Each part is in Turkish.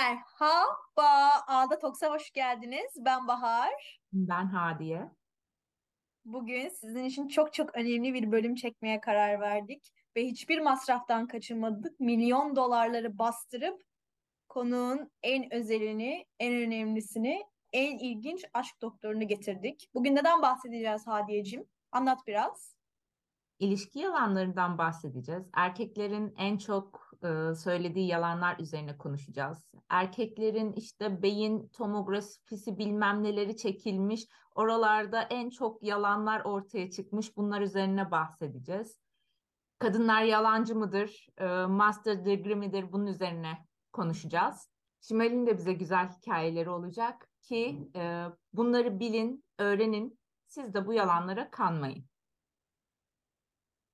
Merhaba, Ağda Toksa hoş geldiniz. Ben Bahar. Ben Hadiye. Bugün sizin için çok çok önemli bir bölüm çekmeye karar verdik ve hiçbir masraftan kaçınmadık. Milyon dolarları bastırıp konuğun en özelini, en önemlisini, en ilginç aşk doktorunu getirdik. Bugün neden bahsedeceğiz Hadiyeciğim? Anlat biraz. İlişki yalanlarından bahsedeceğiz. Erkeklerin en çok e, söylediği yalanlar üzerine konuşacağız. Erkeklerin işte beyin tomografisi bilmem neleri çekilmiş. Oralarda en çok yalanlar ortaya çıkmış. Bunlar üzerine bahsedeceğiz. Kadınlar yalancı mıdır? E, master degree midir? Bunun üzerine konuşacağız. Şimal'in de bize güzel hikayeleri olacak ki e, bunları bilin, öğrenin. Siz de bu yalanlara kanmayın.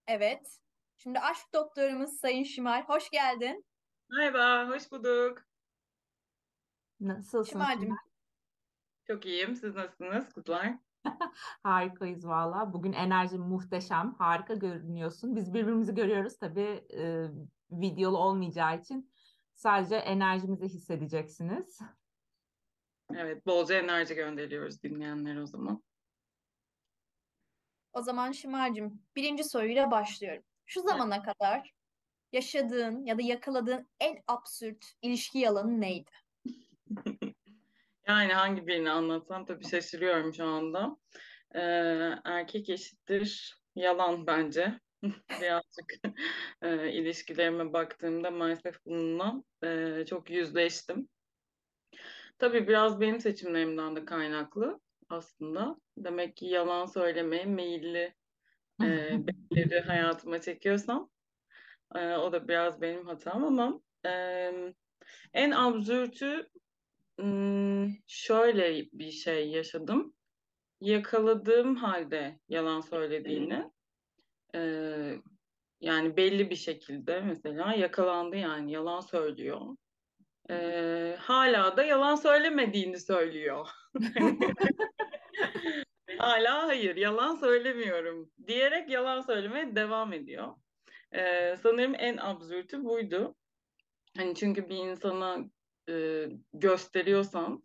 Evet. Şimdi aşk doktorumuz Sayın Şimal. Hoş geldin. Merhaba, hoş bulduk. Nasılsın Şimal'cim. Şimal? Çok iyiyim. Siz nasılsınız kızlar? Harikayız valla. Bugün enerji muhteşem. Harika görünüyorsun. Biz birbirimizi görüyoruz tabii e, videolu olmayacağı için. Sadece enerjimizi hissedeceksiniz. Evet, bolca enerji gönderiyoruz dinleyenlere o zaman. O zaman Şimal'cim birinci soruyla başlıyorum. Şu zamana kadar yaşadığın ya da yakaladığın en absürt ilişki yalanı neydi? Yani hangi birini anlatsam tabii şaşırıyorum şu anda. Ee, erkek eşittir yalan bence. Birazcık e, ilişkilerime baktığımda maalesef bununla e, çok yüzleştim. Tabii biraz benim seçimlerimden de kaynaklı aslında. Demek ki yalan söylemeye meyilli e, birileri hayatıma çekiyorsam e, o da biraz benim hatam ama e, en absürtü şöyle bir şey yaşadım. Yakaladığım halde yalan söylediğini e, yani belli bir şekilde mesela yakalandı yani yalan söylüyor. E, hala da yalan söylemediğini söylüyor. Hala hayır, yalan söylemiyorum diyerek yalan söylemeye devam ediyor. Ee, sanırım en absürtü buydu. Hani çünkü bir insana e, gösteriyorsan,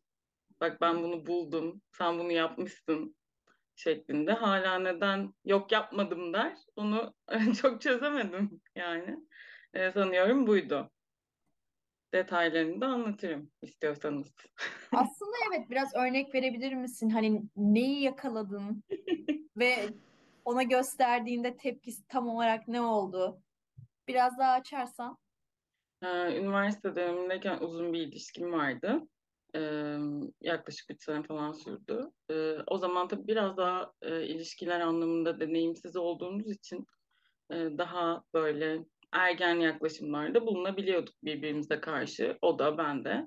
bak ben bunu buldum, sen bunu yapmışsın şeklinde hala neden yok yapmadım der. Onu çok çözemedim yani. Ee, sanıyorum buydu. Detaylarını da anlatırım istiyorsanız. Aslında evet biraz örnek verebilir misin? Hani neyi yakaladın ve ona gösterdiğinde tepkisi tam olarak ne oldu? Biraz daha açarsan. Ee, üniversite dönemindeyken uzun bir ilişkim vardı. Ee, yaklaşık üç sene falan sürdü. Ee, o zaman tabii biraz daha e, ilişkiler anlamında deneyimsiz olduğumuz için e, daha böyle ergen yaklaşımlarda bulunabiliyorduk birbirimize karşı. O da ben de.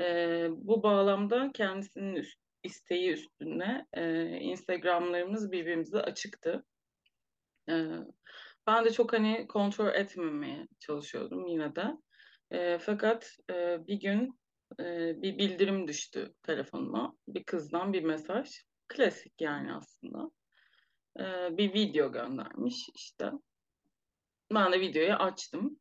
Ee, bu bağlamda kendisinin üst, isteği üstüne e, Instagramlarımız birbirimize açıktı. Ee, ben de çok hani kontrol etmemeye çalışıyordum yine de. E, fakat e, bir gün e, bir bildirim düştü telefonuma. Bir kızdan bir mesaj. Klasik yani aslında. E, bir video göndermiş işte. Ben de videoyu açtım.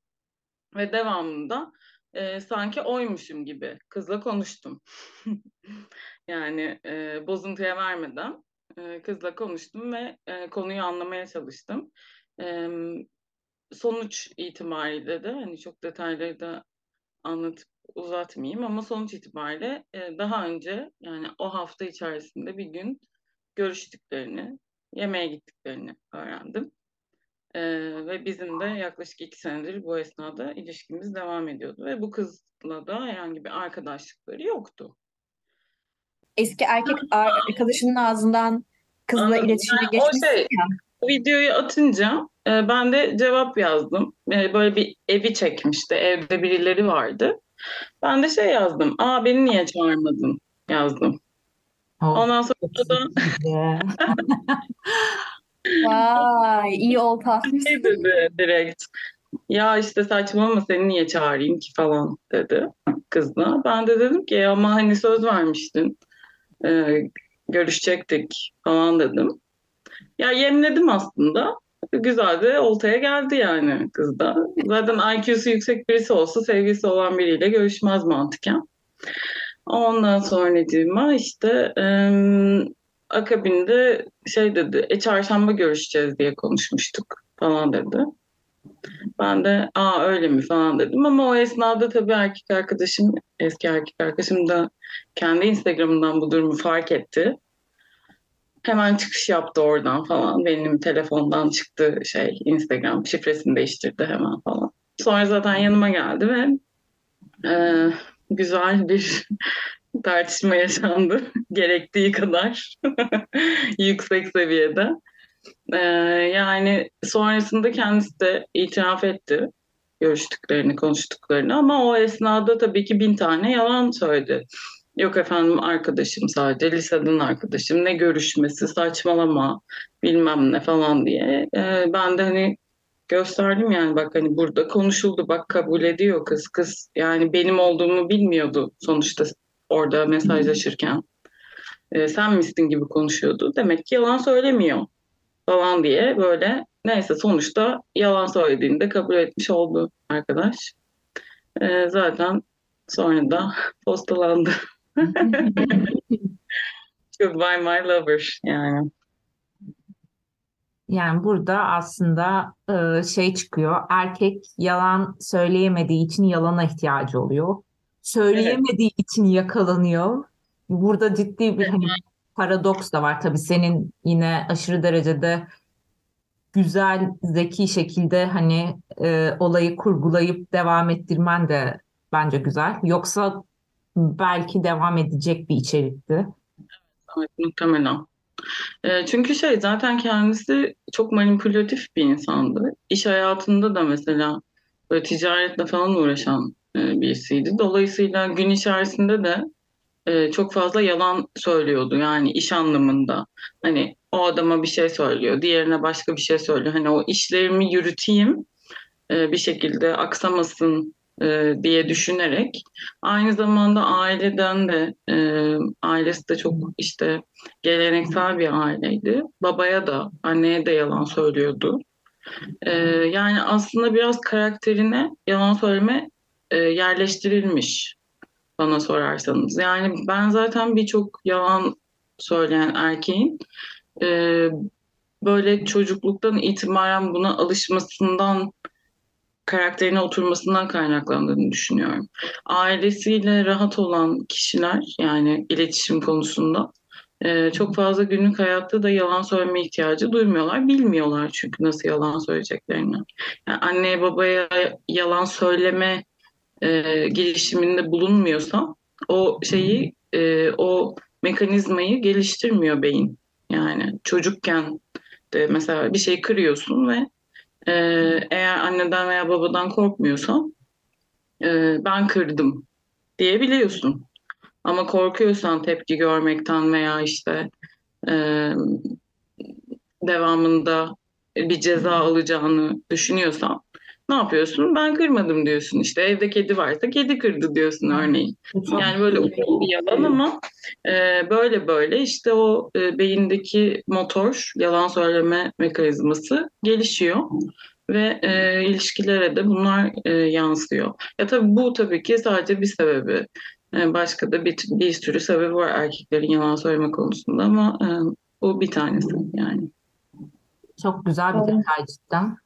Ve devamında e, sanki oymuşum gibi kızla konuştum. yani e, bozuntuya vermeden e, kızla konuştum ve e, konuyu anlamaya çalıştım. E, sonuç itibariyle de hani çok detayları da anlatıp uzatmayayım ama sonuç itibariyle e, daha önce yani o hafta içerisinde bir gün görüştüklerini, yemeğe gittiklerini öğrendim. E, ve bizim de yaklaşık iki senedir bu esnada ilişkimiz devam ediyordu ve bu kızla da herhangi bir arkadaşlıkları yoktu. Eski erkek arkadaşının ağzından kızla Anladım. iletişime Yani geçmişsin şey, ya. videoyu atınca e, ben de cevap yazdım. E, böyle bir evi çekmişti. Evde birileri vardı. Ben de şey yazdım. Aa beni niye çağırmadın yazdım. Oh, Ondan sonra da. Vay, iyi atmışsın. şey dedi direkt. Ya işte saçmalama seni niye çağırayım ki falan dedi kızla. Ben de dedim ki ama hani söz vermiştin. E, görüşecektik falan dedim. Ya yemledim aslında. Güzel de oltaya geldi yani kızda. Zaten IQ'su yüksek birisi olsa sevgilisi olan biriyle görüşmez mantıken. Ondan sonra işte em, akabinde şey dedi, e çarşamba görüşeceğiz diye konuşmuştuk falan dedi. Ben de aa öyle mi falan dedim ama o esnada tabii erkek arkadaşım, eski erkek arkadaşım da kendi Instagram'ından bu durumu fark etti. Hemen çıkış yaptı oradan falan. Benim telefondan çıktı şey Instagram şifresini değiştirdi hemen falan. Sonra zaten yanıma geldi ve e, güzel bir tartışma yaşandı. Gerektiği kadar yüksek seviyede. Ee, yani sonrasında kendisi de itiraf etti görüştüklerini, konuştuklarını ama o esnada tabii ki bin tane yalan söyledi. Yok efendim arkadaşım sadece liseden arkadaşım ne görüşmesi saçmalama bilmem ne falan diye. Ee, ben de hani gösterdim yani bak hani burada konuşuldu bak kabul ediyor kız kız yani benim olduğumu bilmiyordu sonuçta orada mesajlaşırken. Ee, sen misin gibi konuşuyordu. Demek ki yalan söylemiyor falan diye böyle neyse sonuçta yalan söylediğini de kabul etmiş oldu arkadaş. Ee, zaten sonra da postalandı. Goodbye my lover yani. Yani burada aslında e, şey çıkıyor. Erkek yalan söyleyemediği için yalana ihtiyacı oluyor. Söyleyemediği için yakalanıyor. Burada ciddi bir hani paradoks da var. Tabii senin yine aşırı derecede güzel, zeki şekilde hani e, olayı kurgulayıp devam ettirmen de bence güzel. Yoksa belki devam edecek bir içerikti. Evet, muhtemelen. E, çünkü şey zaten kendisi çok manipülatif bir insandı. İş hayatında da mesela böyle ticaretle falan uğraşan birisiydi. Dolayısıyla gün içerisinde de e, çok fazla yalan söylüyordu yani iş anlamında. Hani o adama bir şey söylüyor, diğerine başka bir şey söylüyor. Hani o işlerimi yürüteyim e, bir şekilde aksamasın e, diye düşünerek aynı zamanda aileden de e, ailesi de çok işte geleneksel bir aileydi. Babaya da anneye de yalan söylüyordu. E, yani aslında biraz karakterine yalan söyleme e, yerleştirilmiş bana sorarsanız. Yani ben zaten birçok yalan söyleyen erkeğin e, böyle çocukluktan itibaren buna alışmasından karakterine oturmasından kaynaklandığını düşünüyorum. Ailesiyle rahat olan kişiler yani iletişim konusunda e, çok fazla günlük hayatta da yalan söyleme ihtiyacı duymuyorlar. Bilmiyorlar çünkü nasıl yalan söyleyeceklerini. Yani anneye babaya yalan söyleme e, girişiminde bulunmuyorsa o şeyi e, o mekanizmayı geliştirmiyor beyin. Yani çocukken de mesela bir şey kırıyorsun ve e, eğer anneden veya babadan korkmuyorsan e, ben kırdım diyebiliyorsun. Ama korkuyorsan tepki görmekten veya işte e, devamında bir ceza alacağını düşünüyorsan ne yapıyorsun? Ben kırmadım diyorsun işte. Evde kedi varsa kedi kırdı diyorsun örneğin. Yani böyle ufak bir yalan ama e, böyle böyle işte o e, beyindeki motor, yalan söyleme mekanizması gelişiyor ve e, ilişkilere de bunlar e, yansıyor. Ya tabii bu tabii ki sadece bir sebebi. E, başka da bir, bir sürü sebebi var erkeklerin yalan söyleme konusunda ama e, bu bir tanesi yani. Çok güzel bir detay cidden.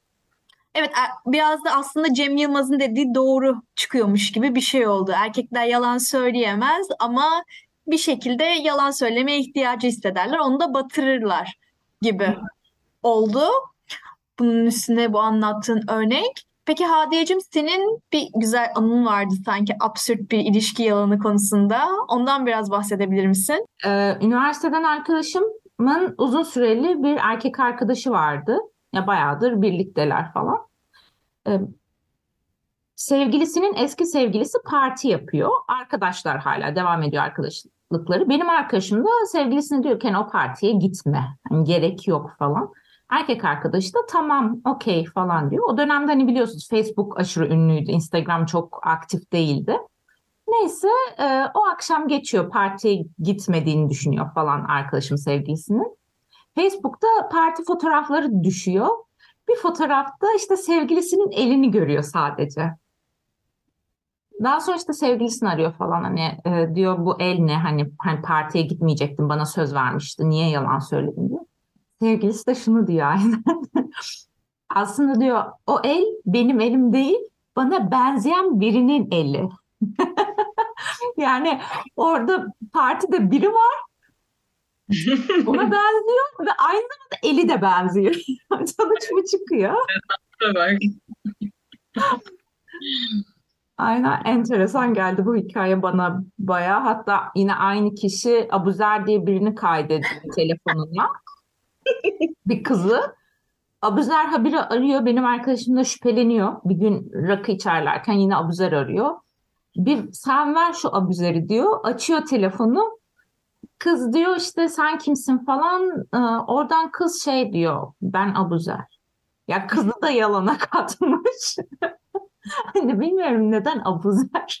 Evet biraz da aslında Cem Yılmaz'ın dediği doğru çıkıyormuş gibi bir şey oldu. Erkekler yalan söyleyemez ama bir şekilde yalan söylemeye ihtiyacı hissederler. Onu da batırırlar gibi oldu. Bunun üstüne bu anlattığın örnek. Peki Hadiyeciğim senin bir güzel anın vardı sanki absürt bir ilişki yalanı konusunda. Ondan biraz bahsedebilir misin? Ee, üniversiteden arkadaşımın uzun süreli bir erkek arkadaşı vardı. Ya bayağıdır birlikteler falan. Ee, sevgilisinin eski sevgilisi parti yapıyor. Arkadaşlar hala devam ediyor arkadaşlıkları. Benim arkadaşım da sevgilisine diyor ki hani o partiye gitme. Yani gerek yok falan. Erkek arkadaşı da tamam okey falan diyor. O dönemde hani biliyorsunuz Facebook aşırı ünlüydü. Instagram çok aktif değildi. Neyse e, o akşam geçiyor partiye gitmediğini düşünüyor falan arkadaşım sevgilisinin. Facebook'ta parti fotoğrafları düşüyor. Bir fotoğrafta işte sevgilisinin elini görüyor sadece. Daha sonra işte sevgilisini arıyor falan hani e, diyor bu el ne hani hani partiye gitmeyecektin bana söz vermişti niye yalan söyledin diyor. Sevgilisi de şunu diyor aynen. Aslında diyor o el benim elim değil bana benzeyen birinin eli. Yani orada partide biri var ona benziyor ve aynı zamanda eli de benziyor. Bu çıkıyor. Aynen enteresan geldi bu hikaye bana bayağı. Hatta yine aynı kişi Abuzer diye birini kaydediyor telefonuna. Bir kızı. Abuzer habire arıyor. Benim arkadaşım da şüpheleniyor. Bir gün rakı içerlerken yine Abuzer arıyor. Bir sen ver şu Abuzer'i diyor. Açıyor telefonu. Kız diyor işte sen kimsin falan. Ee, oradan kız şey diyor. Ben Abuzer. Ya kızı da yalana katmış. Hani bilmiyorum neden Abuzer.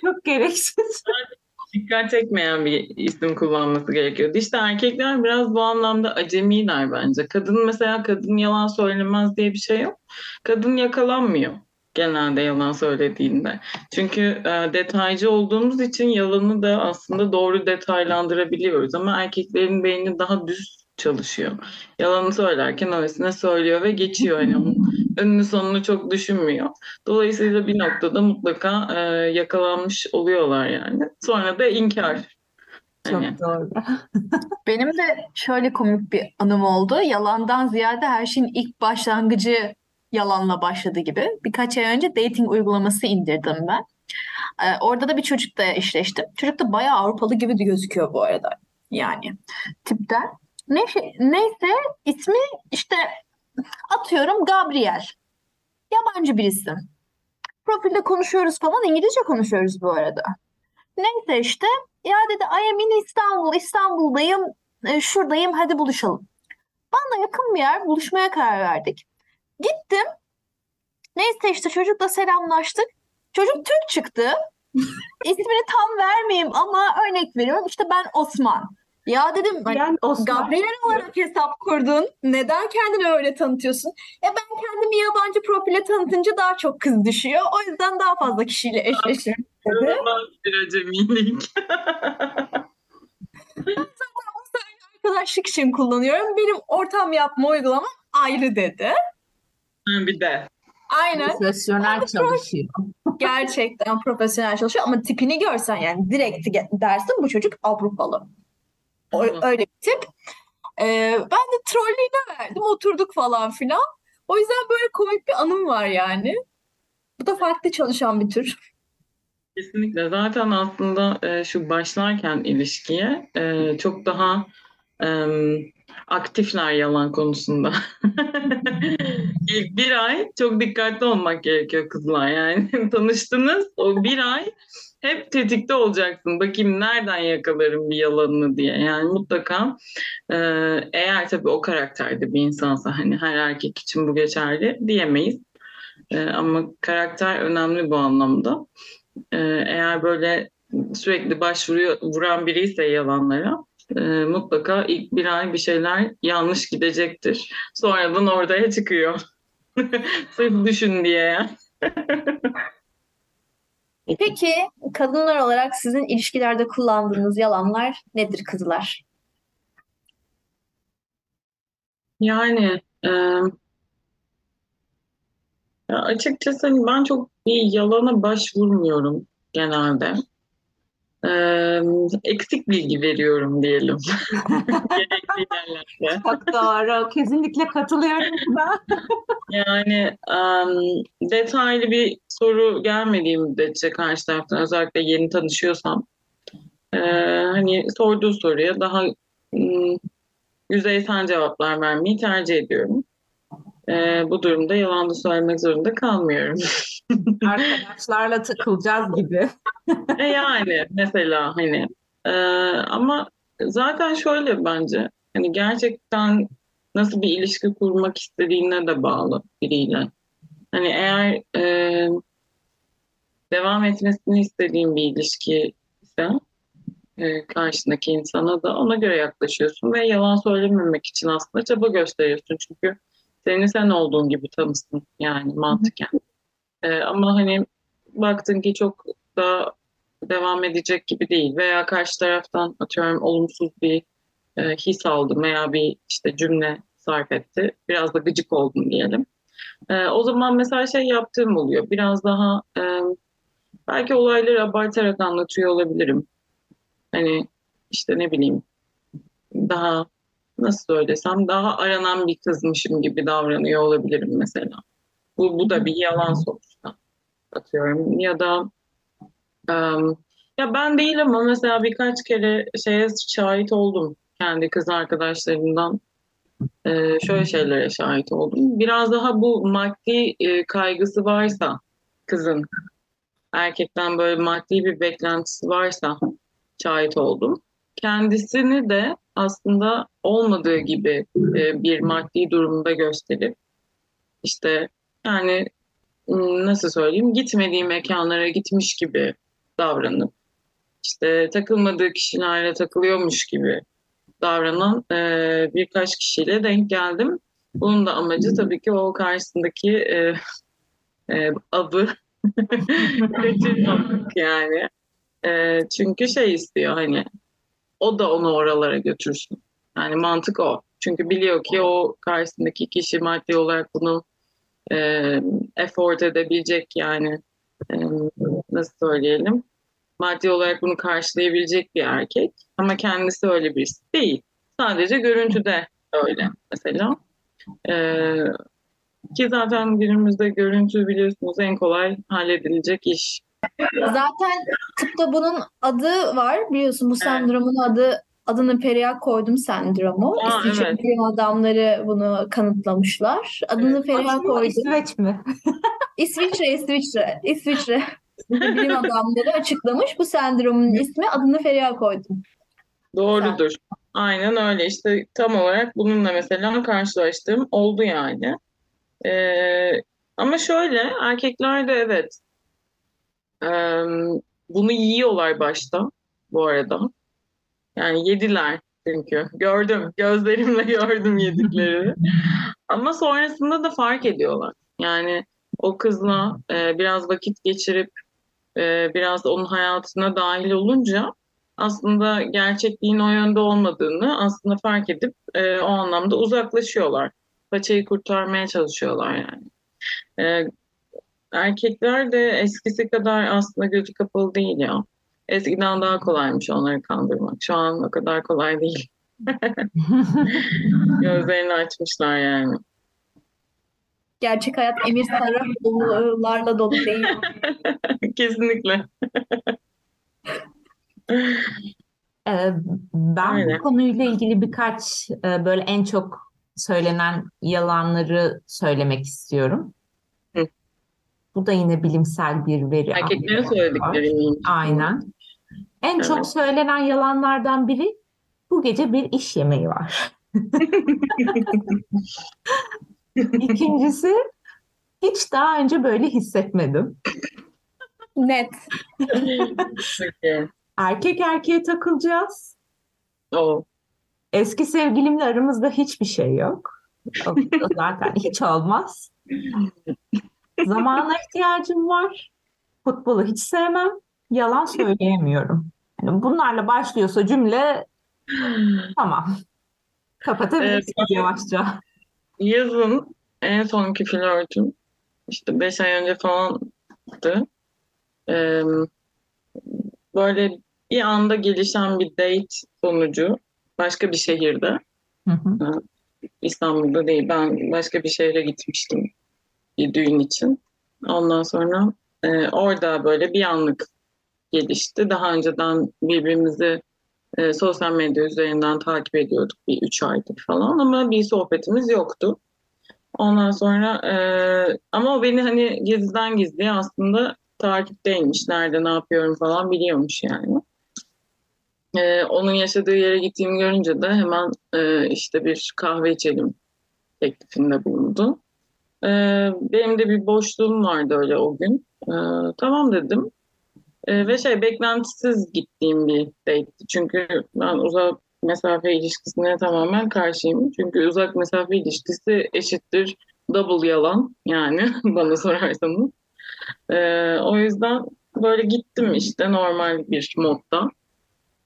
Çok gereksiz. Dikkat çekmeyen bir isim kullanması gerekiyordu. İşte erkekler biraz bu anlamda acemiler bence. Kadın mesela kadın yalan söylemez diye bir şey yok. Kadın yakalanmıyor genelde yalan söylediğinde. Çünkü e, detaycı olduğumuz için yalanı da aslında doğru detaylandırabiliyoruz. Ama erkeklerin beyni daha düz çalışıyor. Yalanı söylerken öylesine söylüyor ve geçiyor. Hani onun önünü sonunu çok düşünmüyor. Dolayısıyla bir noktada mutlaka e, yakalanmış oluyorlar yani. Sonra da inkar. Çok Hani doğru. Benim de şöyle komik bir anım oldu. Yalandan ziyade her şeyin ilk başlangıcı yalanla başladı gibi. Birkaç ay önce dating uygulaması indirdim ben. Ee, orada da bir çocukla eşleştim. Çocuk da bayağı Avrupalı gibi de gözüküyor bu arada. Yani tipten. Neyse, neyse ismi işte atıyorum Gabriel. Yabancı bir isim. Profilde konuşuyoruz falan. İngilizce konuşuyoruz bu arada. Neyse işte ya dedi I am in İstanbul. İstanbul'dayım. e, şuradayım. Hadi buluşalım. Bana yakın bir yer. Buluşmaya karar verdik. Gittim. Neyse işte çocukla selamlaştık. Çocuk Türk çıktı. İsmini tam vermeyeyim ama örnek veriyorum. İşte ben Osman. Ya dedim Osman Gabriel olarak hesap kurdun. Neden kendini öyle tanıtıyorsun? E ben kendimi yabancı profile tanıtınca daha çok kız düşüyor. O yüzden daha fazla kişiyle bir acemilik. Arkadaşlık için kullanıyorum. Benim ortam yapma uygulamam ayrı dedi. Bir de. Aynen. profesyonel çalışıyor. Gerçekten profesyonel çalışıyor ama tipini görsen yani direkt dersin bu çocuk Avrupalı. O, öyle bir tip. Ee, ben de trollüğüne verdim. Oturduk falan filan. O yüzden böyle komik bir anım var yani. Bu da farklı çalışan bir tür. Kesinlikle. Zaten aslında e, şu başlarken ilişkiye e, çok daha e, aktifler yalan konusunda. İlk bir ay çok dikkatli olmak gerekiyor kızlar. Yani tanıştınız o bir ay hep tetikte olacaksın. Bakayım nereden yakalarım bir yalanını diye. Yani mutlaka e, eğer tabii o karakterde bir insansa hani her erkek için bu geçerli diyemeyiz. E, ama karakter önemli bu anlamda. Ee, eğer böyle sürekli başvuruyor vuran biri ise yalanlara e, mutlaka ilk bir ay bir şeyler yanlış gidecektir. Sonradan ortaya çıkıyor. Sırf düşün diye. Peki kadınlar olarak sizin ilişkilerde kullandığınız yalanlar nedir kızlar? Yani e, açıkçası hani ben çok bir yalana başvurmuyorum genelde. E, eksik bilgi veriyorum diyelim. Gerekli yerlerde. Çok doğru. Kesinlikle katılıyorum buna. Yani em, detaylı bir soru gelmediği müddetçe karşı taraftan özellikle yeni tanışıyorsam e, hani sorduğu soruya daha mm, yüzeysel cevaplar vermeyi tercih ediyorum. E, bu durumda yalan da söylemek zorunda kalmıyorum. Arkadaşlarla takılacağız gibi. E yani mesela hani e, ama zaten şöyle bence hani gerçekten nasıl bir ilişki kurmak istediğine de bağlı biriyle. Hani eğer e, devam etmesini istediğin bir ilişki ise e, karşındaki insana da ona göre yaklaşıyorsun ve yalan söylememek için aslında çaba gösteriyorsun. Çünkü seni sen olduğun gibi tanısın yani mantıken. Ee, ama hani baktın ki çok da devam edecek gibi değil veya karşı taraftan atıyorum olumsuz bir e, his aldım veya bir işte cümle sarf etti. Biraz da gıcık oldum diyelim. E, o zaman mesela şey yaptığım oluyor. Biraz daha e, belki olayları abartarak anlatıyor olabilirim. Hani işte ne bileyim daha nasıl söylesem daha aranan bir kızmışım gibi davranıyor olabilirim mesela. Bu, bu da bir yalan sonuçta atıyorum. Ya da em, ya ben değil ama mesela birkaç kere şeye şahit oldum kendi kız arkadaşlarımdan. Ee, şöyle şeylere şahit oldum. Biraz daha bu maddi e, kaygısı varsa kızın erkekten böyle maddi bir beklentisi varsa şahit oldum. Kendisini de aslında olmadığı gibi e, bir maddi durumda gösterip işte yani nasıl söyleyeyim gitmediği mekanlara gitmiş gibi davranıp işte takılmadığı kişilerle takılıyormuş gibi davranan e, birkaç kişiyle denk geldim. Bunun da amacı tabii ki o karşısındaki e, e, avı kaçırmamak yani. E, çünkü şey istiyor hani o da onu oralara götürsün. Yani mantık o. Çünkü biliyor ki o karşısındaki kişi maddi olarak bunu e, effort edebilecek yani e, nasıl söyleyelim maddi olarak bunu karşılayabilecek bir erkek ama kendisi öyle birisi değil. Sadece görüntüde öyle mesela. Ee, ki zaten günümüzde görüntü biliyorsunuz en kolay halledilecek iş. Zaten tıpta bunun adı var. Biliyorsun bu sendromun adı adını Periyak koydum sendromu. Aa, İsviçre evet. bilim adamları bunu kanıtlamışlar. Adını Evet. Periyak koydum. İsveç mi? İsviçre, İsviçre, İsviçre bilim adamları açıklamış bu sendromun ismi. Adını Feriha koydum. Doğrudur. Aynen öyle işte tam olarak bununla mesela karşılaştığım oldu yani. Ee, ama şöyle erkekler de evet Ee, bunu yiyorlar başta bu arada. Yani yediler çünkü. Gördüm. Gözlerimle gördüm yediklerini. Ama sonrasında da fark ediyorlar. Yani o kızla e, biraz vakit geçirip e, biraz onun hayatına dahil olunca aslında gerçekliğin o yönde olmadığını aslında fark edip e, o anlamda uzaklaşıyorlar. Paçayı kurtarmaya çalışıyorlar yani. E, erkekler de eskisi kadar aslında gözü kapalı değil ya. Eskiden daha kolaymış onları kandırmak. Şu an o kadar kolay değil. Gözlerini açmışlar yani. Gerçek hayat Emir Sarrafoğlu'larla dolu değil. Kesinlikle. Ee, ben Aynen. bu konuyla ilgili birkaç e, böyle en çok söylenen yalanları söylemek istiyorum. Bu da yine bilimsel bir veri Erkeklerin söyledikleri? Aynen. En çok Evet. söylenen yalanlardan biri bu gece bir iş yemeği var. İkincisi hiç daha önce böyle hissetmedim. Net. Erkek erkeğe takılacağız. O. Eski sevgilimle aramızda hiçbir şey yok. O o zaten hiç olmaz. Zamana ihtiyacım var. Futbolu hiç sevmem. Yalan söyleyemiyorum. Yani bunlarla başlıyorsa cümle tamam. Kapatabilirsiniz yavaşça. Yazın en sonki flörtüm işte 5 ay önce falandı. Ee, böyle bir anda gelişen bir date sonucu başka bir şehirde. Hı hı. İstanbul'da değil. Ben başka bir şehre gitmiştim bir düğün için. Ondan sonra e, orada böyle bir anlık gelişti. Daha önceden birbirimizi e, sosyal medya üzerinden takip ediyorduk bir üç aydır falan ama bir sohbetimiz yoktu. Ondan sonra e, ama o beni hani gizliden gizliye aslında takipteymiş. Nerede ne yapıyorum falan biliyormuş yani. E, onun yaşadığı yere gittiğimi görünce de hemen e, işte bir kahve içelim teklifinde bulundu. E, benim de bir boşluğum vardı öyle o gün. E, tamam dedim. E, ve şey beklentisiz gittiğim bir date'ti. Çünkü ben uzak mesafe ilişkisine tamamen karşıyım. Çünkü uzak mesafe ilişkisi eşittir double yalan yani bana sorarsanız. Ee, o yüzden böyle gittim işte normal bir modda.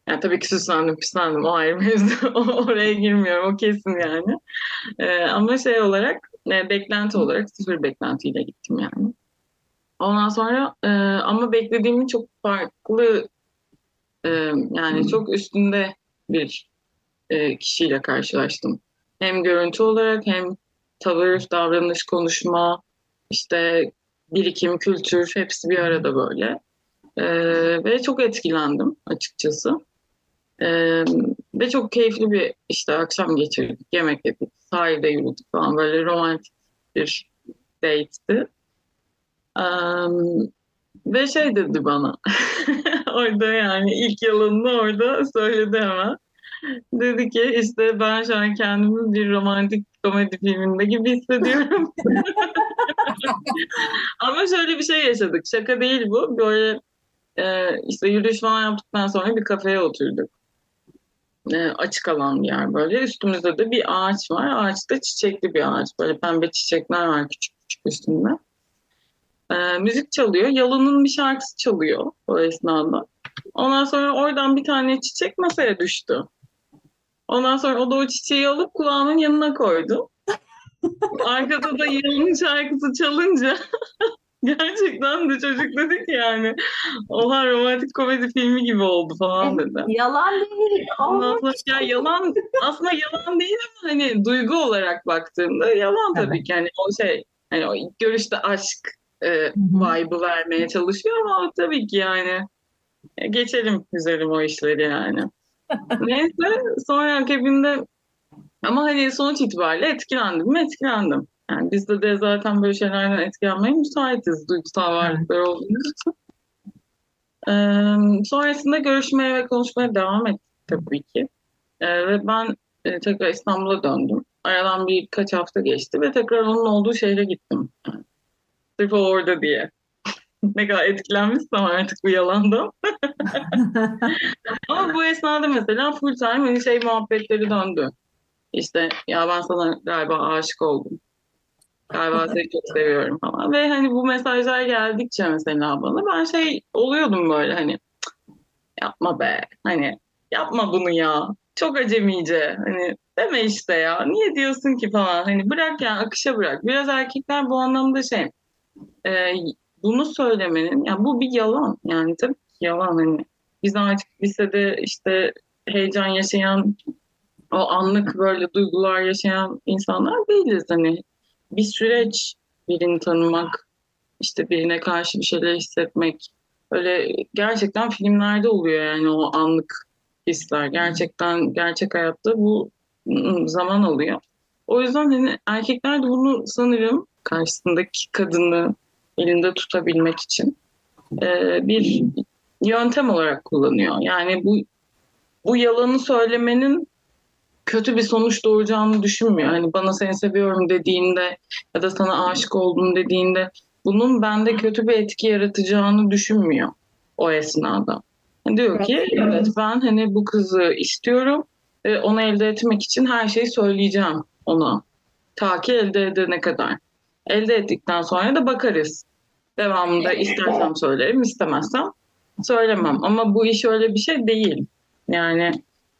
Yani tabii ki süslendim, püslendim o ayrı mevzu. Oraya girmiyorum, o kesin yani. Ee, ama şey olarak, e, beklenti olarak sıfır beklentiyle gittim yani. Ondan sonra e, ama beklediğimin çok farklı e, yani çok üstünde bir e, kişiyle karşılaştım. Hem görüntü olarak hem tavır, davranış, konuşma, işte birikim, kültür hepsi bir arada böyle. E, ve çok etkilendim açıkçası. E, ve çok keyifli bir işte akşam geçirdik, yemek yedik, sahilde yürüdük falan böyle romantik bir date'ti. Um, ve şey dedi bana orada yani ilk yalanını orada söyledi hemen. Dedi ki işte ben şu an kendimi bir romantik komedi filminde gibi hissediyorum. Ama şöyle bir şey yaşadık. Şaka değil bu. Böyle e, işte yürüyüş falan yaptıktan sonra bir kafeye oturduk. E, açık alan bir yer böyle. Üstümüzde de bir ağaç var. Ağaçta çiçekli bir ağaç. Böyle pembe çiçekler var küçük küçük üstünde. E, müzik çalıyor. Yalın'ın bir şarkısı çalıyor o esnada. Ondan sonra oradan bir tane çiçek masaya düştü. Ondan sonra o da o çiçeği alıp kulağının yanına koydu. Arkada da Yalın'ın şarkısı çalınca gerçekten de çocuk dedi ki yani oha romantik komedi filmi gibi oldu falan dedi. Yalan değil. Ondan sonra ya yalan aslında yalan değil ama hani duygu olarak baktığımda yalan tabii ki yani o şey hani o ilk görüşte aşk e, vibe'ı vermeye çalışıyor ama tabii ki yani e, geçelim güzelim o işleri yani. Neyse sonra akabinde ama hani sonuç itibariyle etkilendim mi etkilendim. Yani bizde de zaten böyle şeylerden etkilenmeye müsaitiz duygusal varlıklar olduğumuz için. Ee, sonrasında görüşmeye ve konuşmaya devam ettik tabii ki. Ee, ve ben e, tekrar İstanbul'a döndüm. Aradan birkaç hafta geçti ve tekrar onun olduğu şehre gittim. Yani, sırf o orada diye. ne kadar etkilenmişsem artık bu yalandan. Ama bu esnada mesela full time hani şey muhabbetleri döndü. İşte ya ben sana galiba aşık oldum. Galiba seni çok seviyorum falan. Ve hani bu mesajlar geldikçe mesela bana ben şey oluyordum böyle hani yapma be hani yapma bunu ya. Çok acemice hani deme işte ya. Niye diyorsun ki falan. Hani bırak yani akışa bırak. Biraz erkekler bu anlamda şey e, bunu söylemenin yani bu bir yalan. Yani tabii yalan hani biz artık lisede işte heyecan yaşayan o anlık böyle duygular yaşayan insanlar değiliz hani bir süreç birini tanımak işte birine karşı bir şeyler hissetmek öyle gerçekten filmlerde oluyor yani o anlık hisler gerçekten gerçek hayatta bu zaman alıyor. O yüzden hani erkekler de bunu sanırım karşısındaki kadını elinde tutabilmek için bir yöntem olarak kullanıyor. Yani bu bu yalanı söylemenin kötü bir sonuç doğuracağını düşünmüyor. Hani bana seni seviyorum dediğinde ya da sana aşık oldum dediğinde bunun bende kötü bir etki yaratacağını düşünmüyor o esnada. Yani diyor ki evet ben hani bu kızı istiyorum ve onu elde etmek için her şeyi söyleyeceğim ona. Ta ki elde edene kadar. Elde ettikten sonra da bakarız. Devamında istersem söylerim, istemezsem söylemem. Ama bu iş öyle bir şey değil. Yani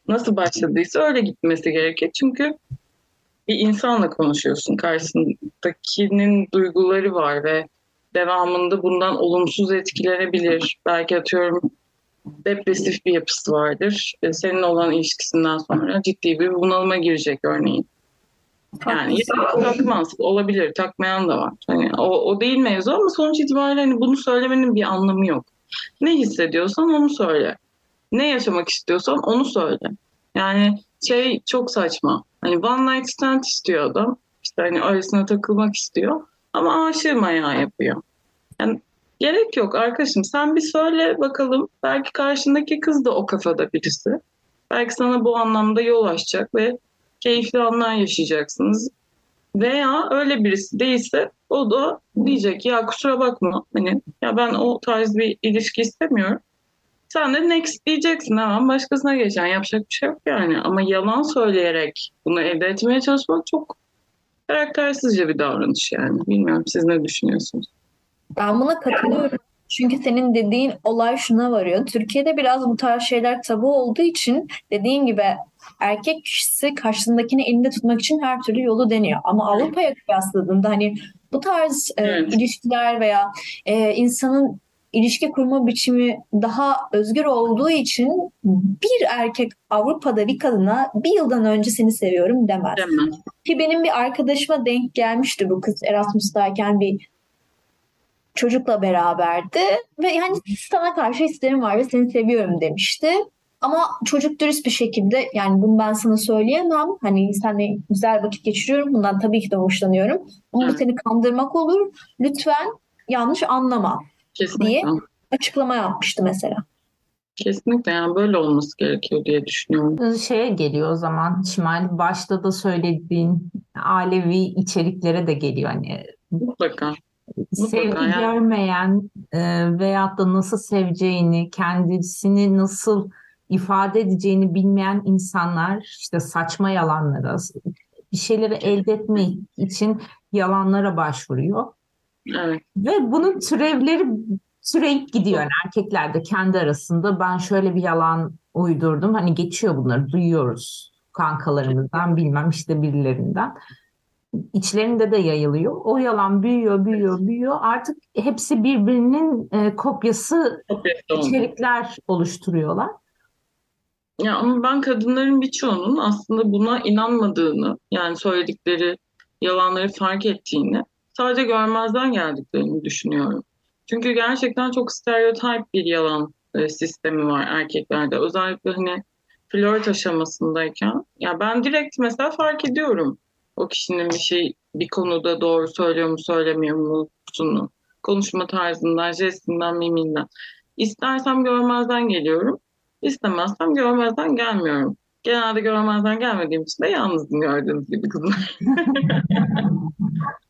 nasıl başladıysa öyle gitmesi gerekir. Çünkü bir insanla konuşuyorsun. Karşısındakinin duyguları var ve devamında bundan olumsuz etkilenebilir. Belki atıyorum depresif bir yapısı vardır. E, senin olan ilişkisinden sonra ciddi bir bunalıma girecek örneğin. Yani takmaz. Olabilir. Takmayan da var. Hani o, o değil mevzu ama sonuç itibariyle hani bunu söylemenin bir anlamı yok. Ne hissediyorsan onu söyle. Ne yaşamak istiyorsan onu söyle. Yani şey çok saçma. Hani one night stand istiyor adam. İşte hani öylesine takılmak istiyor. Ama aşığım ayağı yapıyor. Yani gerek yok arkadaşım. Sen bir söyle bakalım. Belki karşındaki kız da o kafada birisi. Belki sana bu anlamda yol açacak ve keyifli anlar yaşayacaksınız. Veya öyle birisi değilse o da diyecek ya kusura bakma hani ya ben o tarz bir ilişki istemiyorum. Sen de next diyeceksin hemen başkasına geçen yapacak bir şey yok yani. Ama yalan söyleyerek bunu elde etmeye çalışmak çok karaktersizce bir davranış yani. Bilmiyorum siz ne düşünüyorsunuz? Ben buna katılıyorum. Çünkü senin dediğin olay şuna varıyor. Türkiye'de biraz bu tarz şeyler tabu olduğu için dediğin gibi erkek kişisi karşısındakini elinde tutmak için her türlü yolu deniyor. Ama Avrupa'ya kıyasladığında hani bu tarz e, Evet. ilişkiler veya e, insanın ilişki kurma biçimi daha özgür olduğu için bir erkek Avrupa'da bir kadına bir yıldan önce seni seviyorum demez. Demem. Ki benim bir arkadaşıma denk gelmişti bu kız Erasmus'tayken bir çocukla beraberdi ve yani sana karşı hislerim var ve seni seviyorum demişti. Ama çocuk dürüst bir şekilde yani bunu ben sana söyleyemem. Hani seninle güzel vakit geçiriyorum. Bundan tabii ki de hoşlanıyorum. Ama bu seni kandırmak olur. Lütfen yanlış anlama. Kesinlikle. Açıklama yapmıştı mesela. Kesinlikle yani böyle olması gerekiyor diye düşünüyorum. Şeye geliyor o zaman Şimal başta da söylediğin alevi içeriklere de geliyor hani Mutlaka. sevgi Mutlaka yani. görmeyen e, veyahut da nasıl seveceğini, kendisini nasıl ifade edeceğini bilmeyen insanlar işte saçma yalanlara, bir şeyleri elde etmek için yalanlara başvuruyor. Evet. Ve bunun türevleri türeyip gidiyor. Yani erkekler de kendi arasında ben şöyle bir yalan uydurdum. Hani geçiyor bunları duyuyoruz kankalarımızdan bilmem işte birilerinden. İçlerinde de yayılıyor. O yalan büyüyor, büyüyor, büyüyor. Artık hepsi birbirinin e, kopyası içerikler oluşturuyorlar. Ya ama ben kadınların birçoğunun aslında buna inanmadığını, yani söyledikleri yalanları fark ettiğini, sadece görmezden geldiklerini düşünüyorum. Çünkü gerçekten çok stereotip bir yalan e, sistemi var erkeklerde. Özellikle hani flört aşamasındayken. Ya ben direkt mesela fark ediyorum o kişinin bir şey bir konuda doğru söylüyor mu söylemiyor musunu. Konuşma tarzından, jestinden, miminden. İstersem görmezden geliyorum. İstemezsem görmezden gelmiyorum. Genelde görmezden gelmediğim için de yalnızım gördüğünüz gibi kızlar.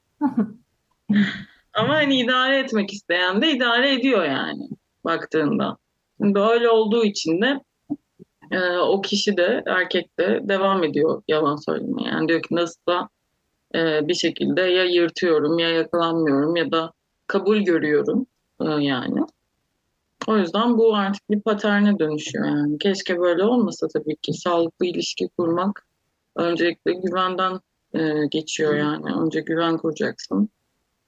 Ama hani idare etmek isteyen de idare ediyor yani baktığında. Şimdi öyle olduğu için de e, o kişi de erkek de devam ediyor yalan söylemeye. Yani diyor ki nasılsa e, bir şekilde ya yırtıyorum ya yakalanmıyorum ya da kabul görüyorum e, yani. O yüzden bu artık bir paterne dönüşüyor yani. Keşke böyle olmasa tabii ki. Sağlıklı ilişki kurmak öncelikle güvenden e, geçiyor yani. Önce güven kuracaksın.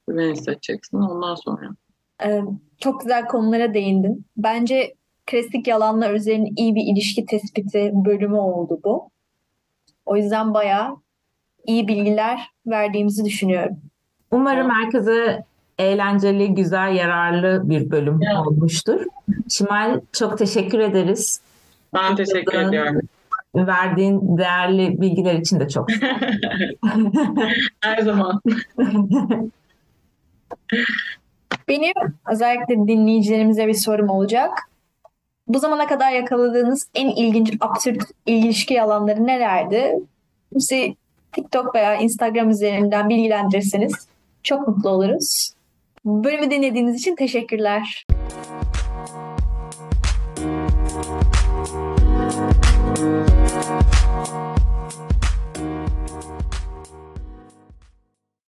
Güven hissedeceksin ondan sonra. Ee, çok güzel konulara değindin. Bence klasik yalanlar üzerine iyi bir ilişki tespiti bölümü oldu bu. O yüzden bayağı iyi bilgiler verdiğimizi düşünüyorum. Umarım herkese eğlenceli, güzel, yararlı bir bölüm Evet. olmuştur. Şimal çok teşekkür ederiz. Ben teşekkür ediyorum. Verdiğin değerli bilgiler için de çok. Her zaman. Benim özellikle dinleyicilerimize bir sorum olacak. Bu zamana kadar yakaladığınız en ilginç absürt ilişki yalanları nelerdi? Bizi TikTok veya Instagram üzerinden bilgilendirirseniz çok mutlu oluruz. Bölümü dinlediğiniz için teşekkürler.